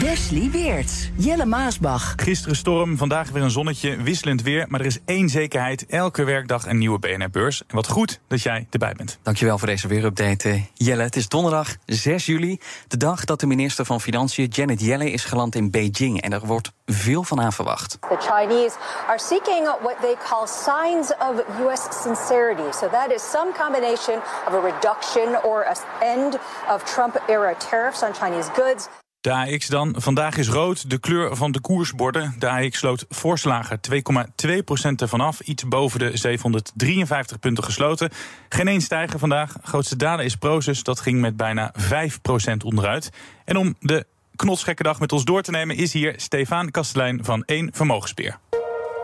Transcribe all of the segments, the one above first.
Wesley Weerts, Jelle Maasbach. Gisteren storm, vandaag weer een zonnetje, wisselend weer. Maar er is één zekerheid, elke werkdag een nieuwe BNR-beurs. En wat goed dat jij erbij bent. Dankjewel voor deze weerupdate, eh, Jelle. Het is donderdag 6 juli, de dag dat de minister van Financiën Janet Yellen is geland in Beijing. En er wordt veel van haar verwacht. The Chinese are seeking what they call signs of US sincerity. So that is some combination of a reduction or an end of Trump-era tariffs on Chinese goods. De AX dan. Vandaag is rood de kleur van de koersborden. De AX sloot voorslager 2,2% ervan af. Iets boven de 753 punten gesloten. Geen één stijger vandaag. Grootste dalen is Proces. Dat ging met bijna 5% onderuit. En om de knotsgekke dag met ons door te nemen... is hier Stefan Kastelein van 1 Vermogensbeer.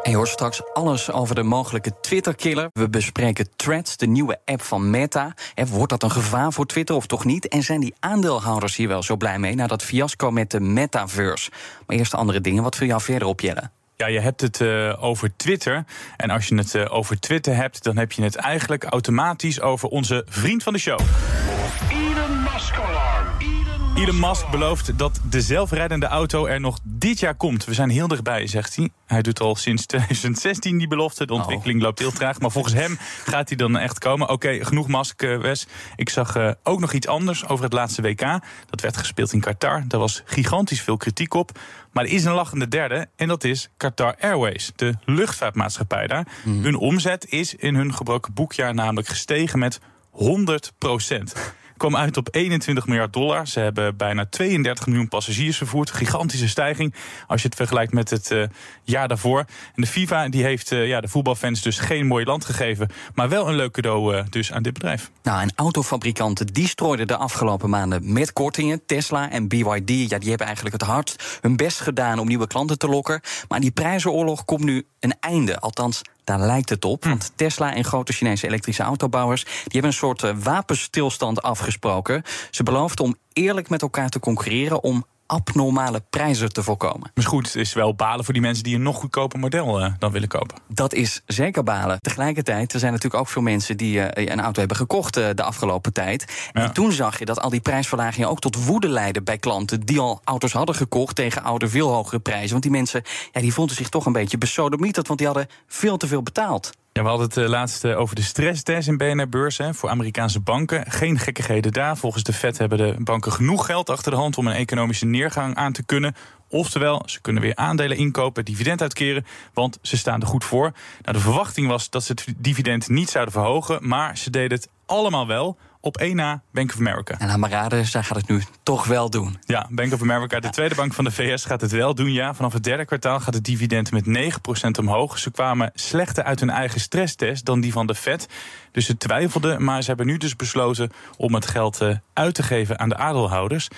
En je hoort straks alles over de mogelijke Twitter-killer. We bespreken Threads, de nieuwe app van Meta. Wordt dat een gevaar voor Twitter of toch niet? En zijn die aandeelhouders hier wel zo blij mee... na dat fiasco met de metaverse? Maar eerst andere dingen. Wat viel jou verder op, Jelle? Ja, je hebt het uh, over Twitter. En als je het uh, over Twitter hebt, dan heb je het eigenlijk automatisch over onze vriend van de show. Elon Musk. Elon Musk belooft dat de zelfrijdende auto er nog dit jaar komt. We zijn heel dichtbij, zegt hij. Hij doet al sinds 2016 die belofte. De ontwikkeling loopt heel traag. Maar volgens hem gaat hij dan echt komen. Oké, genoeg Musk, uh, Wes. Ik zag uh, ook nog iets anders over het laatste WK. Dat werd gespeeld in Qatar. Daar was gigantisch veel kritiek op. Maar er is een lachende derde. En dat is Qatar Airways, de luchtvaartmaatschappij daar. Mm. Hun omzet is in hun gebroken boekjaar namelijk gestegen met 100 procent kwam uit op 21 miljard dollar. Ze hebben bijna 32 miljoen passagiers vervoerd. Gigantische stijging als je het vergelijkt met het uh, jaar daarvoor. En de FIFA die heeft uh, ja, de voetbalfans dus geen mooi land gegeven. Maar wel een leuk cadeau uh, dus aan dit bedrijf. Nou, en autofabrikanten die strooiden de afgelopen maanden met kortingen. Tesla en BYD, ja, die hebben eigenlijk het hardst hun best gedaan om nieuwe klanten te lokken. Maar die prijzenoorlog komt nu een einde. Althans, daar lijkt het op. Want Tesla en grote Chinese elektrische autobouwers... die hebben een soort uh, wapenstilstand afgesproken. Ze beloofden om eerlijk met elkaar te concurreren... om abnormale prijzen te voorkomen. Maar goed, het is wel balen voor die mensen die een nog goedkoper model uh, dan willen kopen. Dat is zeker balen. Tegelijkertijd, er zijn natuurlijk ook veel mensen die uh, een auto hebben gekocht uh, de afgelopen tijd. Ja. En toen zag je dat al die prijsverlagingen ook tot woede leidden bij klanten die al auto's hadden gekocht tegen oude veel hogere prijzen. Want die mensen ja, die voelden zich toch een beetje besodemieterd, want die hadden veel te veel betaald. Ja, we hadden het uh, laatst uh, over de stresstest in BNR-beurs voor Amerikaanse banken. Geen gekkigheden daar. Volgens de Fed hebben de banken genoeg geld achter de hand om een economische neergang aan te kunnen. Oftewel, ze kunnen weer aandelen inkopen, dividend uitkeren, want ze staan er goed voor. Nou, de verwachting was dat ze het dividend niet zouden verhogen, maar ze deden het allemaal wel op één na Bank of America. En laat maar raden, zij gaat het nu toch wel doen. Ja, Bank of America, de ja. tweede bank van de VS, gaat het wel doen. Ja, vanaf het derde kwartaal gaat het dividend met 9% omhoog. Ze kwamen slechter uit hun eigen stresstest dan die van de Fed. Dus ze twijfelden, maar ze hebben nu dus besloten om het geld uh, uit te geven aan de aandeelhouders.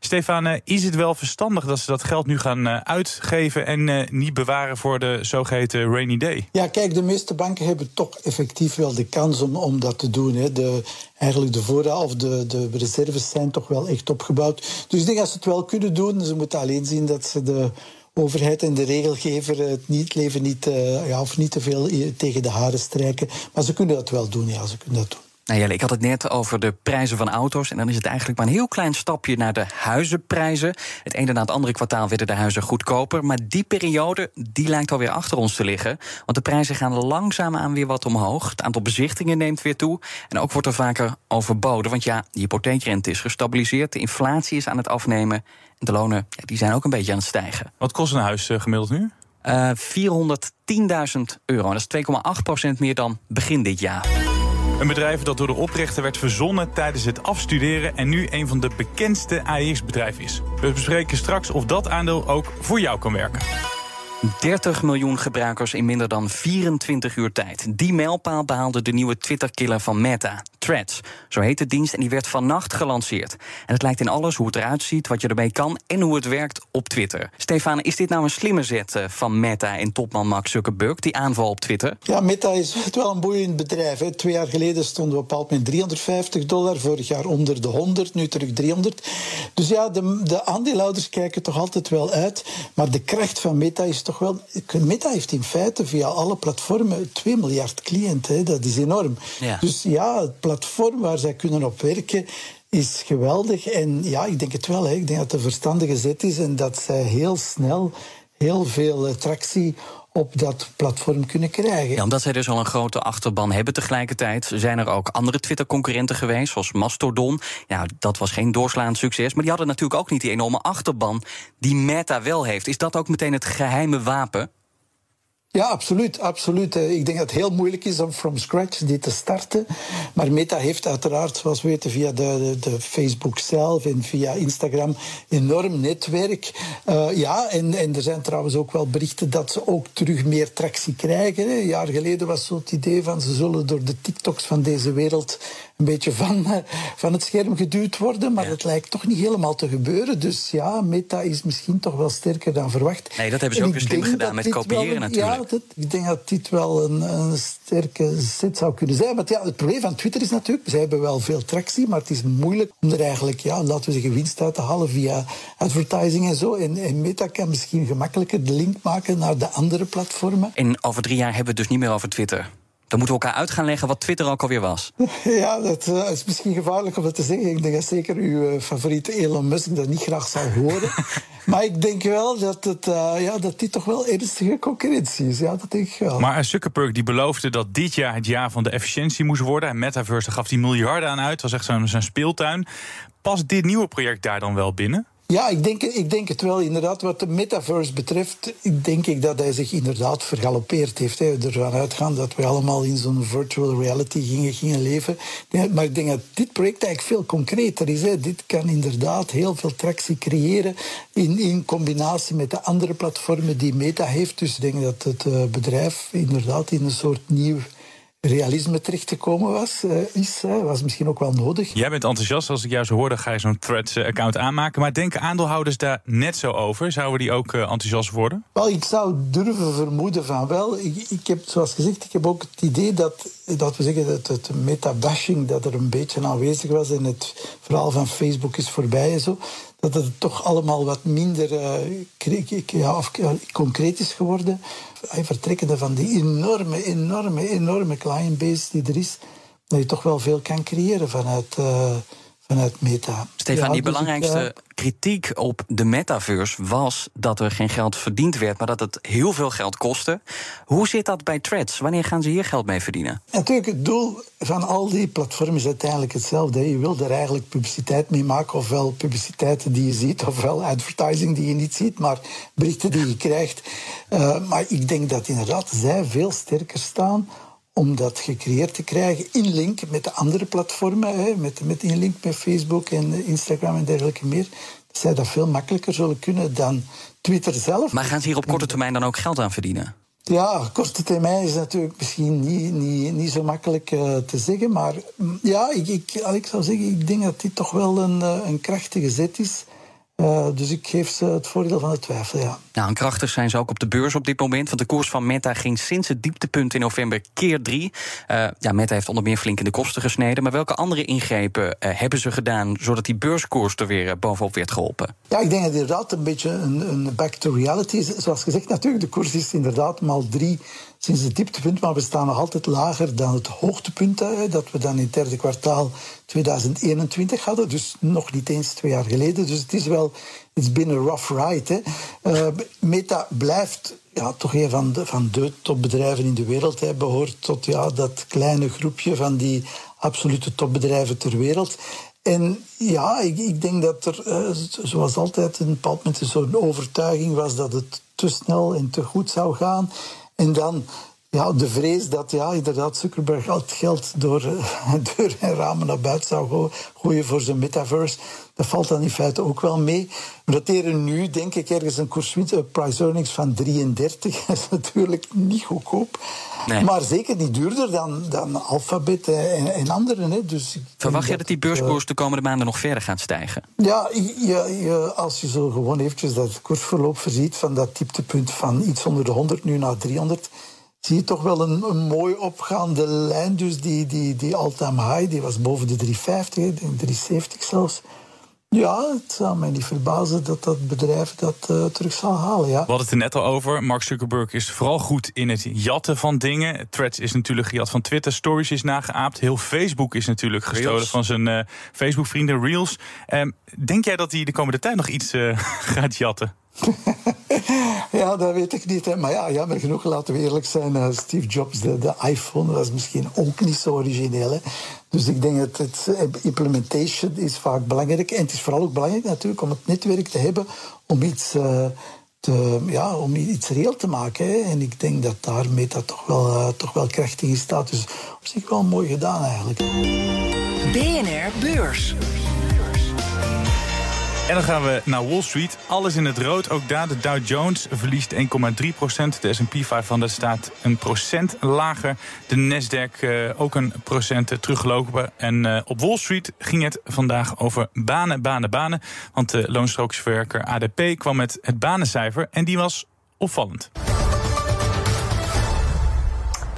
Stefan, is het wel verstandig dat ze dat geld nu gaan uitgeven en uh, niet bewaren voor de zogeheten rainy day? Ja, kijk, de meeste banken hebben toch effectief wel de kans om, om dat te doen. Hè. De, eigenlijk de voorraad of de, de reserves zijn toch wel echt opgebouwd. Dus ik denk dat ze het wel kunnen doen. Ze moeten alleen zien dat ze de overheid en de regelgever het niet, leven niet, ja, of niet te veel tegen de haren strijken. Maar ze kunnen dat wel doen, ja, ze kunnen dat doen. Nou Jelle, ik had het net over de prijzen van auto's. En dan is het eigenlijk maar een heel klein stapje naar de huizenprijzen. Het ene na het andere kwartaal werden de huizen goedkoper. Maar die periode die lijkt alweer achter ons te liggen. Want de prijzen gaan langzaamaan weer wat omhoog. Het aantal bezichtingen neemt weer toe. En ook wordt er vaker overboden. Want ja, de hypotheekrente is gestabiliseerd. De inflatie is aan het afnemen. En de lonen ja, die zijn ook een beetje aan het stijgen. Wat kost een huis uh, gemiddeld nu? Uh, 410.000 euro. Dat is 2,8% meer dan begin dit jaar. Een bedrijf dat door de oprichter werd verzonnen tijdens het afstuderen en nu een van de bekendste AEX-bedrijven is. We bespreken straks of dat aandeel ook voor jou kan werken. 30 miljoen gebruikers in minder dan 24 uur tijd. Die mijlpaal behaalde de nieuwe Twitter-killer van Meta, Threads. Zo heet de dienst en die werd vannacht gelanceerd. En het lijkt in alles hoe het eruit ziet, wat je ermee kan en hoe het werkt op Twitter. Stefan, is dit nou een slimme zet eh, van Meta en topman Mark Zuckerberg, die aanval op Twitter? Ja, Meta is wel een boeiend bedrijf. Hè. Twee jaar geleden stonden we op bepaald moment 350 dollar, vorig jaar onder de 100, nu terug 300. Dus ja, de, de aandeelhouders kijken toch altijd wel uit. Maar de kracht van Meta is toch wel. Meta heeft in feite via alle platformen 2 miljard cliënten. Dat is enorm. Ja. Dus ja, het platform waar zij kunnen op werken is geweldig. En ja, ik denk het wel. Hè. Ik denk dat een verstandige zet is en dat zij heel snel heel veel eh, tractie op dat platform kunnen krijgen. Ja, omdat zij dus al een grote achterban hebben tegelijkertijd... zijn er ook andere Twitter-concurrenten geweest, zoals Mastodon. Ja, dat was geen doorslaand succes. Maar die hadden natuurlijk ook niet die enorme achterban... die Meta wel heeft. Is dat ook meteen het geheime wapen? Ja, absoluut. absoluut. Eh, Ik denk dat het heel moeilijk is om from scratch dit te starten. Maar Meta heeft uiteraard, zoals we weten, via de, de, de Facebook zelf en via Instagram enorm netwerk. Uh, ja, en, en er zijn trouwens ook wel berichten dat ze ook terug meer tractie krijgen. Een jaar geleden was zo het idee van ze zullen door de TikToks van deze wereld een beetje van, uh, van het scherm geduwd worden. Maar ja. dat lijkt toch niet helemaal te gebeuren. Dus ja, Meta is misschien toch wel sterker dan verwacht. Nee, dat hebben ze En ook weer slim gedaan met kopiëren wel natuurlijk. Ja, dat, ik denk dat dit wel een, een sterke zet zou kunnen zijn. Ja, het probleem van Twitter is natuurlijk, ze hebben wel veel tractie, maar het is moeilijk om er eigenlijk, ja, laten we zeggen, winst uit te halen via advertising en zo. En, en Meta kan misschien gemakkelijker de link maken naar de andere platformen. En over drie jaar hebben we het dus niet meer over Twitter. Dan moeten we elkaar uit gaan leggen wat Twitter ook alweer was. Ja, dat eh, is misschien gevaarlijk om dat te zeggen. Ik denk dat zeker uw eh, favoriete Elon Musk dat niet graag zal horen. maar ik denk wel dat, het, eh, ja, dat dit toch wel ernstige concurrentie is. Ja, dat denk ik wel. Maar Zuckerberg die beloofde dat dit jaar het jaar van de efficiëntie moest worden. En Metaverse daar gaf hij miljarden aan uit. Het was echt zo'n zo'n speeltuin. Past dit nieuwe project daar dan wel binnen? Ja, ik denk, ik denk het wel. Inderdaad, wat de metaverse betreft, denk ik dat hij zich inderdaad vergalopeerd heeft. Hè. Ervan uitgaan dat we allemaal in zo'n virtual reality gingen, gingen leven. Maar ik denk dat dit project eigenlijk veel concreter is. Hè. Dit kan inderdaad heel veel tractie creëren in, in combinatie met de andere platformen die Meta heeft. Dus ik denk dat het eh, bedrijf inderdaad in een soort nieuw realisme terecht te komen was, eh, is, was misschien ook wel nodig. Jij bent enthousiast. Als ik jou zo hoorde, ga je zo'n Threads-account aanmaken. Maar denken aandeelhouders daar net zo over? Zouden die ook eh, enthousiast worden? Wel, ik zou durven vermoeden van wel. Ik, ik heb, zoals gezegd, ik heb ook het idee dat, dat we zeggen dat het meta-bashing dat er een beetje aanwezig was en het verhaal van Facebook is voorbij en zo. Dat het toch allemaal wat minder eh, kre- ja, of, ja, concreet is geworden. Vertrekkende van die enorme, enorme, enorme clientbase die er is, dat je toch wel veel kan creëren vanuit, eh, vanuit meta. Stefan, Ja, die dus ik, belangrijkste eh, kritiek op de metaverse was dat er geen geld verdiend werd, maar dat het heel veel geld kostte. Hoe zit dat bij Threads? Wanneer gaan ze hier geld mee verdienen? Natuurlijk, het doel van al die platformen is uiteindelijk hetzelfde. Je wil er eigenlijk publiciteit mee maken, ofwel publiciteit die je ziet, ofwel advertising die je niet ziet, maar berichten die je krijgt. Eh, maar ik denk dat inderdaad zij veel sterker staan om dat gecreëerd te krijgen in link met de andere platformen, hè, met, met in link met Facebook en eh, Instagram en dergelijke meer. Dat zij dat veel makkelijker zullen kunnen dan Twitter zelf. Maar gaan ze hier op korte termijn dan ook geld aan verdienen? Ja, korte termijn is natuurlijk misschien niet, niet, niet zo makkelijk eh, te zeggen. Maar mm, ja, ik, ik, ik zou zeggen, ik denk dat dit toch wel een, eh, een krachtige zet is. Eh, dus ik geef ze het voordeel van de twijfel, ja. Nou, en krachtig zijn ze ook op de beurs op dit moment. Want de koers van Meta ging sinds het dieptepunt in november keer drie. Eh, ja, Meta heeft onder meer flink in de kosten gesneden. Maar welke andere ingrepen eh, hebben ze gedaan... zodat die beurskoers er weer bovenop werd geholpen? Ja, ik denk dat inderdaad een beetje een, een back to reality is. Zoals gezegd, natuurlijk, de koers is inderdaad maal drie sinds het dieptepunt. Maar we staan nog altijd lager dan het hoogtepunt dat we dan in het derde kwartaal 2021 hadden. Dus nog niet eens twee jaar geleden. Dus het is wel, it's been a rough ride. Hè. Eh, Meta blijft ja, toch een van de, van de topbedrijven in de wereld. Hè, behoort tot ja, dat kleine groepje van die absolute topbedrijven ter wereld. En ja, ik, ik denk dat er, eh, zoals altijd, een bepaald moment zo'n overtuiging was dat het te snel en te goed zou gaan. En dan ja, de vrees dat ja, inderdaad Zuckerberg al het geld door deur en ramen naar buiten zou gooien voor zijn metaverse. Dat valt dan in feite ook wel mee. We noteren nu, denk ik, ergens een koerswinst, price earnings van 33. Dat is natuurlijk niet goedkoop. Nee. Maar zeker niet duurder dan, dan Alphabet en, en anderen. Hè. Dus Verwacht je dat die beurskoers de komende maanden nog verder gaat stijgen? Ja, je, je, als je zo gewoon eventjes dat koersverloop verziet van dat dieptepunt van iets onder de 100 nu naar 300 zie je toch wel een, een mooi opgaande lijn. Dus die, die, die all-time high, die was boven de 350, 370 zelfs. Ja, het zou mij niet verbazen dat dat bedrijf dat uh, terug zal halen. Ja. We hadden het er net al over. Mark Zuckerberg is vooral goed in het jatten van dingen. Threads is natuurlijk gejat van Twitter. Stories is nageaapt. Heel Facebook is natuurlijk gestolen van zijn uh, Facebook-vrienden Reels. Um, denk jij dat hij de komende tijd nog iets uh, gaat jatten? ja, dat weet ik niet. Hè. Maar ja, jammer genoeg, laten we eerlijk zijn. Uh, Steve Jobs, de, de iPhone, was misschien ook niet zo origineel. Dus ik denk dat het implementation is vaak belangrijk. En het is vooral ook belangrijk natuurlijk om het netwerk te hebben om iets, uh, te, ja, om iets reëel te maken. En ik denk dat daar Meta toch wel, toch wel krachtig in staat. Dus op zich wel mooi gedaan eigenlijk. BNR Beurs. En dan gaan we naar Wall Street. Alles in het rood. Ook daar de Dow Jones verliest 1,3 procent. De S&P 500 staat een procent lager. De Nasdaq uh, ook een procent teruggelopen. En uh, op Wall Street ging het vandaag over banen, banen, banen. Want de loonstrookjesverwerker ADP kwam met het banencijfer. En die was opvallend.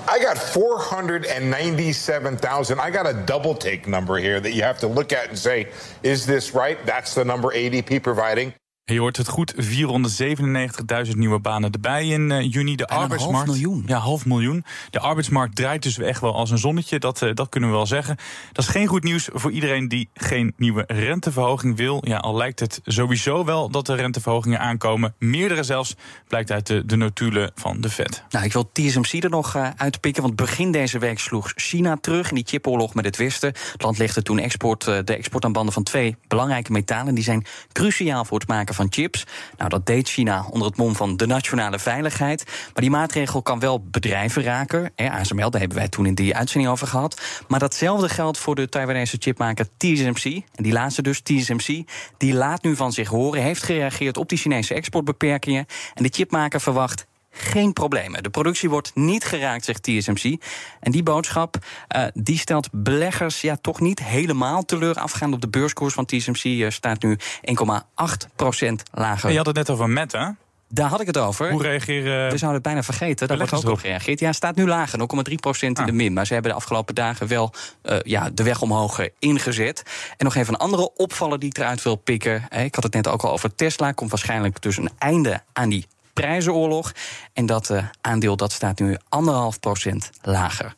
I got 497,000. I got a double take number here that you have to look at and say, is this right? That's the number ADP providing. Je hoort het goed, 497.000 nieuwe banen erbij in uh, juni. De arbeidsmarkt. Half miljoen. Ja, half miljoen. De arbeidsmarkt draait dus echt wel als een zonnetje. Dat, uh, dat kunnen we wel zeggen. Dat is geen goed nieuws voor iedereen die geen nieuwe renteverhoging wil. Ja, al lijkt het sowieso wel dat er renteverhogingen aankomen. Meerdere zelfs, blijkt uit de, de notulen van de Fed. Nou, ik wil TSMC er nog uh, uitpikken. Want begin deze week sloeg China terug in die chipoorlog met het Westen. Het land legde toen export, de export aan banden van twee belangrijke metalen. Die zijn cruciaal voor het maken van chips. Nou, dat deed China onder het mom van de nationale veiligheid. Maar die maatregel kan wel bedrijven raken. Hè, ASML, daar hebben wij toen in die uitzending over gehad. Maar datzelfde geldt voor de Taiwanese chipmaker TSMC. En die laatste dus, TSMC, die laat nu van zich horen, heeft gereageerd op die Chinese exportbeperkingen. En de chipmaker verwacht geen problemen. De productie wordt niet geraakt, zegt TSMC. En die boodschap uh, die stelt beleggers ja, toch niet helemaal teleur. Afgaand op de beurskoers van TSMC uh, staat nu 1,8% lager. je had het net over Meta. Daar had ik het over. Hoe reageren. We zouden het bijna vergeten. Daar wordt ook op gereageerd. Ja, staat nu lager, 0,3 procent in de ah. min. Maar ze hebben de afgelopen dagen wel uh, ja, de weg omhoog ingezet. En nog even een andere opvaller die ik eruit wil pikken. Ik had het net ook al over Tesla. Komt waarschijnlijk dus een einde aan die prijzenoorlog. En dat uh, aandeel dat staat nu anderhalf procent lager.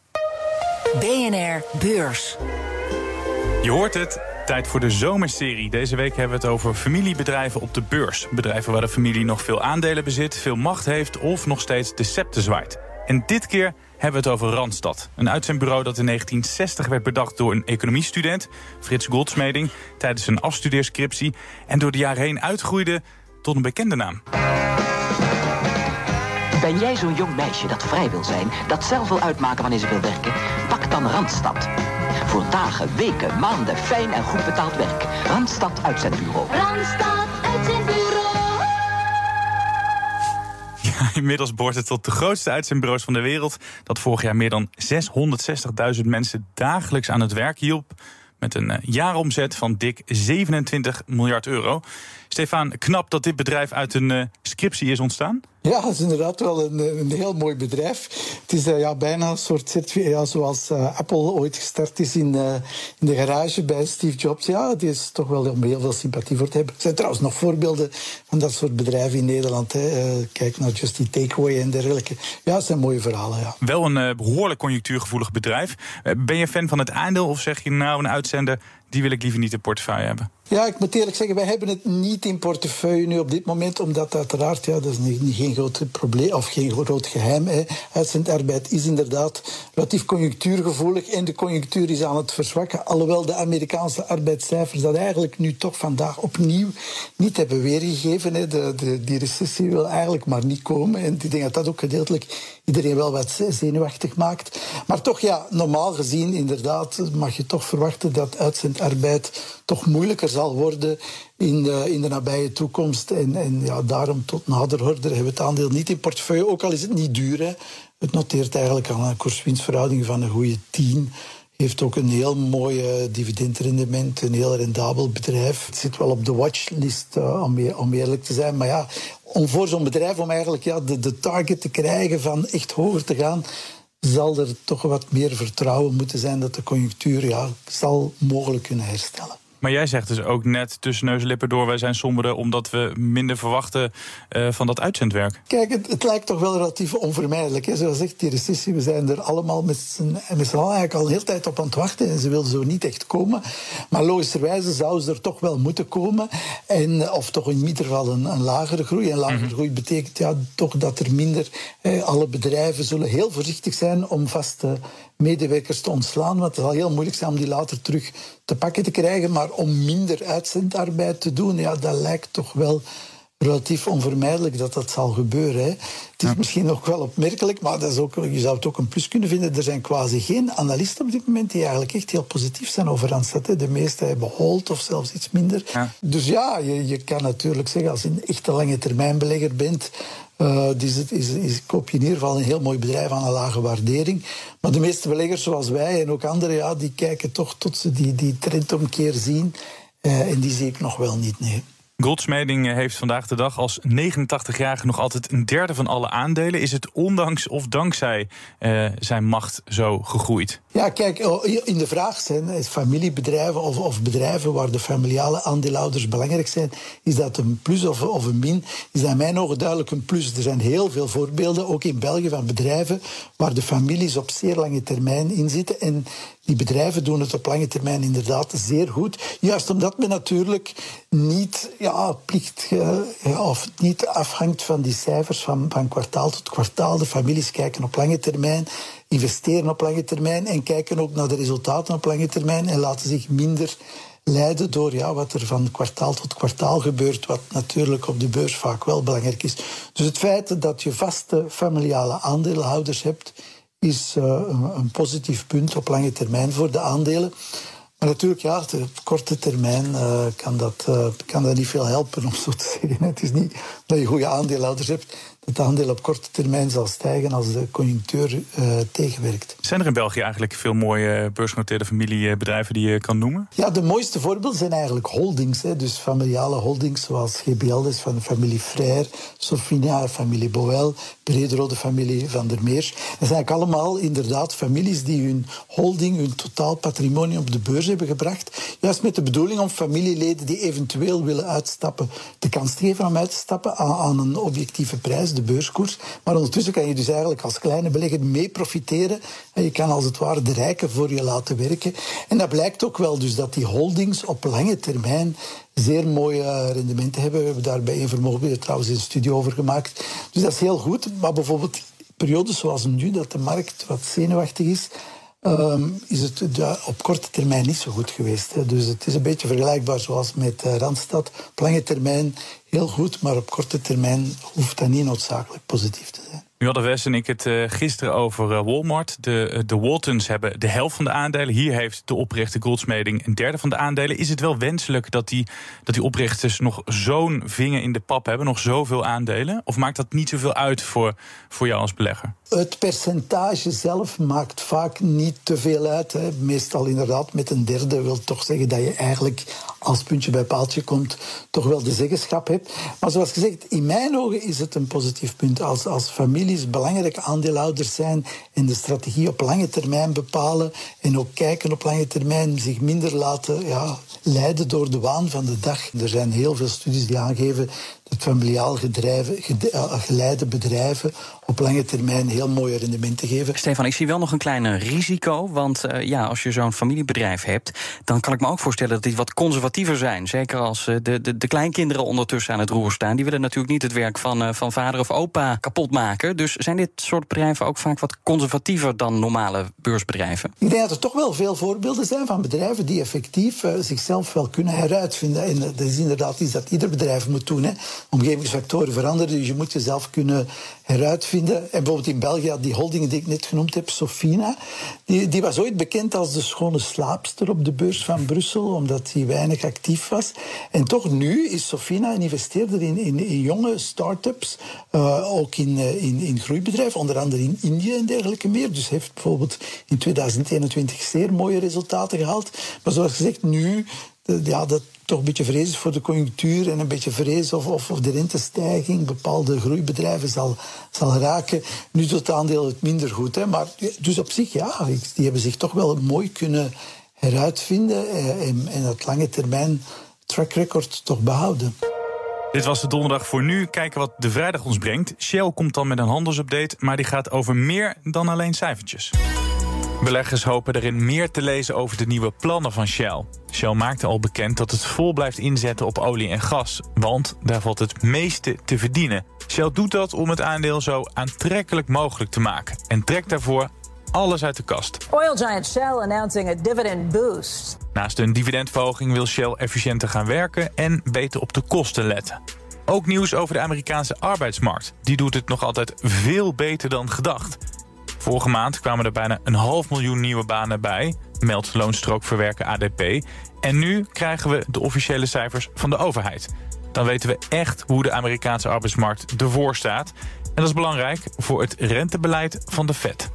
BNR Beurs. Je hoort het. Tijd voor de zomerserie. Deze week hebben we het over familiebedrijven op de beurs. Bedrijven waar de familie nog veel aandelen bezit, veel macht heeft of nog steeds de scepter zwaait. En dit keer hebben we het over Randstad. Een uitzendbureau dat in 1960 werd bedacht door een economiestudent, Frits Goldsmeding, tijdens een afstudeerscriptie en door de jaren heen uitgroeide tot een bekende naam. Ben jij zo'n jong meisje dat vrij wil zijn, dat zelf wil uitmaken wanneer ze wil werken? Pak dan Randstad. Voor dagen, weken, maanden, fijn en goed betaald werk. Randstad Uitzendbureau. Randstad Uitzendbureau. Ja, inmiddels behoort het tot de grootste uitzendbureaus van de wereld. Dat vorig jaar meer dan 660.000 mensen dagelijks aan het werk hielp. Met een eh, jaaromzet van dik 27 miljard euro. Stefan, knap dat dit bedrijf uit een uh, scriptie is ontstaan. Ja, het is inderdaad wel een, een heel mooi bedrijf. Het is uh, ja, bijna een soort ja, zoals uh, Apple ooit gestart is in, in de garage bij Steve Jobs. Ja, die is toch wel om heel veel sympathie voor te hebben. Er zijn trouwens nog voorbeelden van dat soort bedrijven in Nederland. Hè. kijk naar Just die Takeaway en dergelijke. Ja, het zijn mooie verhalen. Ja. Wel een behoorlijk conjunctuurgevoelig bedrijf. ben je fan van het aandeel of zeg je nou een uitzender die wil ik liever niet in portefeuille hebben. Ja, ik moet eerlijk zeggen, wij hebben het niet in portefeuille nu op dit moment, omdat uiteraard, ja, dat is niet, niet geen groot probleem of geen groot geheim. Hè. Uitzendarbeid is inderdaad relatief conjunctuurgevoelig en de conjunctuur is aan het verzwakken. Alhoewel de Amerikaanse arbeidscijfers dat eigenlijk nu toch vandaag opnieuw niet hebben weergegeven. Hè. De, de, die recessie wil eigenlijk maar niet komen. En ik denk dat dat ook gedeeltelijk iedereen wel wat zenuwachtig maakt. Maar toch, ja, normaal gezien, inderdaad, mag je toch verwachten dat uitzendarbeid toch moeilijker zal worden in de, in de nabije toekomst. En, en ja, daarom tot nader order hebben we het aandeel niet in portefeuille, ook al is het niet duur. Hè. Het noteert eigenlijk aan een koerswinstverhouding van een goede 10 heeft ook een heel mooi dividendrendement, een heel rendabel bedrijf. Het zit wel op de watchlist, uh, om, om eerlijk te zijn. Maar ja, om voor zo'n bedrijf om eigenlijk ja, de, de target te krijgen van echt hoger te gaan, zal er toch wat meer vertrouwen moeten zijn dat de conjunctuur ja, zal mogelijk kunnen herstellen. Maar jij zegt dus ook net tussen neus en lippen door... wij zijn somberder omdat we minder verwachten uh, van dat uitzendwerk. Kijk, het, het, lijkt toch wel relatief onvermijdelijk. Hè? Zoals zegt die recessie, we zijn er allemaal met z'n allen eigenlijk al een hele tijd op aan het wachten... en ze wil zo niet echt komen. Maar logischerwijze zou ze er toch wel moeten komen. En, of toch in ieder geval een, een lagere groei. En lagere mm -hmm. groei betekent ja, toch dat er minder... Eh, alle bedrijven zullen heel voorzichtig zijn om vaste medewerkers te ontslaan. Want het zal heel moeilijk zijn om die later terug te pakken te krijgen. Maar om minder uitzendarbeid te doen, ja, dat lijkt toch wel relatief onvermijdelijk dat dat zal gebeuren. Hè. Het is ja. misschien ook wel opmerkelijk, maar dat is ook, je zou het ook een plus kunnen vinden. Er zijn quasi geen analisten op dit moment die eigenlijk echt heel positief zijn over Randstad. Hè. De meeste hebben hold of zelfs iets minder. Ja. Dus ja, je, je kan natuurlijk zeggen, als je een echte lange termijnbelegger bent, uh, het, is, is, koop je in ieder geval een heel mooi bedrijf aan een lage waardering. Maar de meeste beleggers zoals wij en ook anderen, ja, die kijken toch tot ze die, die trendomkeer zien. Uh, en die zie ik nog wel niet, nee. Goldsmeding heeft vandaag de dag als 89-jarige nog altijd een derde van alle aandelen. Is het ondanks of dankzij uh, zijn macht zo gegroeid? Ja, kijk, in de vraag zijn familiebedrijven of, of, bedrijven waar de familiale aandeelhouders belangrijk zijn, is dat een plus of, of een min? Is dat in mijn ogen duidelijk een plus. Er zijn heel veel voorbeelden, ook in België, van bedrijven waar de families op zeer lange termijn in zitten. En die bedrijven doen het op lange termijn inderdaad zeer goed. Juist omdat men natuurlijk niet, ja, plicht, uh, of niet afhangt van die cijfers van, van kwartaal tot kwartaal. De families kijken op lange termijn, investeren op lange termijn en kijken ook naar de resultaten op lange termijn en laten zich minder leiden door ja, wat er van kwartaal tot kwartaal gebeurt, wat natuurlijk op de beurs vaak wel belangrijk is. Dus het feit dat je vaste familiale aandeelhouders hebt, is uh, een, positief punt op lange termijn voor de aandelen. Maar natuurlijk, ja, op korte termijn uh, kan, dat, uh, kan dat niet veel helpen, om zo te zeggen. Het is niet dat je goede aandeelhouders hebt, het aandeel op korte termijn zal stijgen als de conjunctuur uh, tegenwerkt. Zijn er in België eigenlijk veel mooie beursgenoteerde familiebedrijven die je kan noemen? Ja, de mooiste voorbeelden zijn eigenlijk holdings. Hè. Dus familiale holdings zoals GBL, dus van de familie Frère, Sofina, familie Boel, Brederode, de familie Van der Meers. Dat zijn eigenlijk allemaal inderdaad families die hun holding, hun totaal patrimonium op de beurs hebben gebracht. Juist met de bedoeling om familieleden die eventueel willen uitstappen, de kans te geven om uit te stappen aan, aan een objectieve prijs, de beurskoers. Maar ondertussen kan je dus eigenlijk als kleine belegger mee profiteren. En je kan als het ware de rijken voor je laten werken. En dat blijkt ook wel dus dat die holdings op lange termijn zeer mooie rendementen hebben. We hebben daar bij een vermogen trouwens een studie over gemaakt. Dus dat is heel goed. Maar bijvoorbeeld periodes zoals nu, dat de markt wat zenuwachtig is, um, is het op korte termijn niet zo goed geweest. Hè. Dus het is een beetje vergelijkbaar zoals met uh, Randstad. Op lange termijn heel goed, maar op korte termijn hoeft dat niet noodzakelijk positief te zijn. Nu hadden Wes en ik het uh, gisteren over uh, Walmart. De, uh, de Waltons hebben de helft van de aandelen. Hier heeft de oprichter Goldsmeding een derde van de aandelen. Is het wel wenselijk dat die, dat die oprichters nog zo'n vinger in de pap hebben? Nog zoveel aandelen? Of maakt dat niet zoveel uit voor, voor jou als belegger? Het percentage zelf maakt vaak niet te veel uit. Hè. Meestal inderdaad met een derde wil toch zeggen dat je eigenlijk als puntje bij paaltje komt toch wel de zeggenschap hebt. Maar zoals gezegd, in mijn ogen is het een positief punt. Als, als families belangrijke aandeelhouders zijn en de strategie op lange termijn bepalen en ook kijken op lange termijn, zich minder laten ja, leiden door de waan van de dag. Er zijn heel veel studies die aangeven dat familiaal gedrijven, eh, geleide bedrijven op lange termijn heel mooie rendementen geven. Stefan, ik zie wel nog een klein risico. Want uh, ja, als je zo'n familiebedrijf hebt, dan kan ik me ook voorstellen dat die wat conservatiever zijn. Zeker als uh, de, de, de, kleinkinderen ondertussen aan het roer staan. Die willen natuurlijk niet het werk van, uh, van vader of opa kapot maken. Dus zijn dit soort bedrijven ook vaak wat conservatiever dan normale beursbedrijven? Ik denk dat er toch wel veel voorbeelden zijn van bedrijven die effectief zichzelf wel kunnen heruitvinden. En dat is inderdaad iets dat ieder bedrijf moet doen. Hè. Omgevingsfactoren veranderen, dus je moet jezelf kunnen heruitvinden. En bijvoorbeeld in België, die holding die ik net genoemd heb, Sofina, die, die was ooit bekend als de schone slaapster op de beurs van Brussel, omdat hij weinig actief was. En toch nu is Sofina een investeerder in, in, jonge start-ups, uh, ook in, uh, in, in groeibedrijven, onder andere in Indië en dergelijke meer. Dus heeft bijvoorbeeld in 2021 zeer mooie resultaten gehaald. Maar zoals gezegd, nu ja, dat toch een beetje vrees voor de conjunctuur en een beetje vrees of, of, of de rentestijging bepaalde groeibedrijven zal, zal raken. Nu doet het aandeel het minder goed. Hè, maar dus op zich, ja, die hebben zich toch wel mooi kunnen heruitvinden eh, en, en dat lange termijn track record toch behouden. Dit was de donderdag voor nu. Kijken wat de vrijdag ons brengt. Shell komt dan met een handelsupdate, maar die gaat over meer dan alleen cijfertjes. Beleggers hopen erin meer te lezen over de nieuwe plannen van Shell. Shell maakte al bekend dat het vol blijft inzetten op olie en gas, want daar valt het meeste te verdienen. Shell doet dat om het aandeel zo aantrekkelijk mogelijk te maken en trekt daarvoor alles uit de kast. Oil giant Shell announcing a dividend boost. Naast een dividendverhoging wil Shell efficiënter gaan werken en beter op de kosten letten. Ook nieuws over de Amerikaanse arbeidsmarkt. Die doet het nog altijd veel beter dan gedacht. Vorige maand kwamen er bijna een half miljoen nieuwe banen bij, meldt loonstrookverwerker ADP. En nu krijgen we de officiële cijfers van de overheid. Dan weten we echt hoe de Amerikaanse arbeidsmarkt ervoor staat. En dat is belangrijk voor het rentebeleid van de Fed.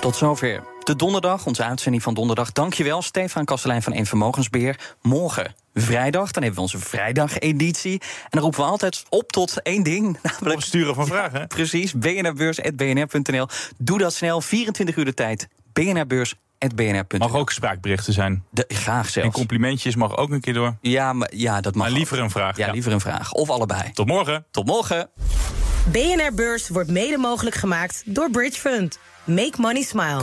Tot zover de donderdag, onze uitzending van donderdag. Dankjewel, Stefan Kastelein van Eén Vermogensbeheer. Morgen vrijdag, dan hebben we onze vrijdageditie. En dan roepen we altijd op tot één ding. Namelijk sturen van vragen. Ja, precies, bnrbeurs.bnr.nl. Doe dat snel, 24 uur de tijd. BNRbeurs Mag ook spraakberichten zijn. De, graag zelfs. En complimentjes mag ook een keer door. Ja, maar, ja dat mag. Maar liever een vraag. Ja, liever een vraag. Of allebei. Tot morgen. Tot morgen. BNR Beurs wordt mede mogelijk gemaakt door Bridge Fund. Make money smile.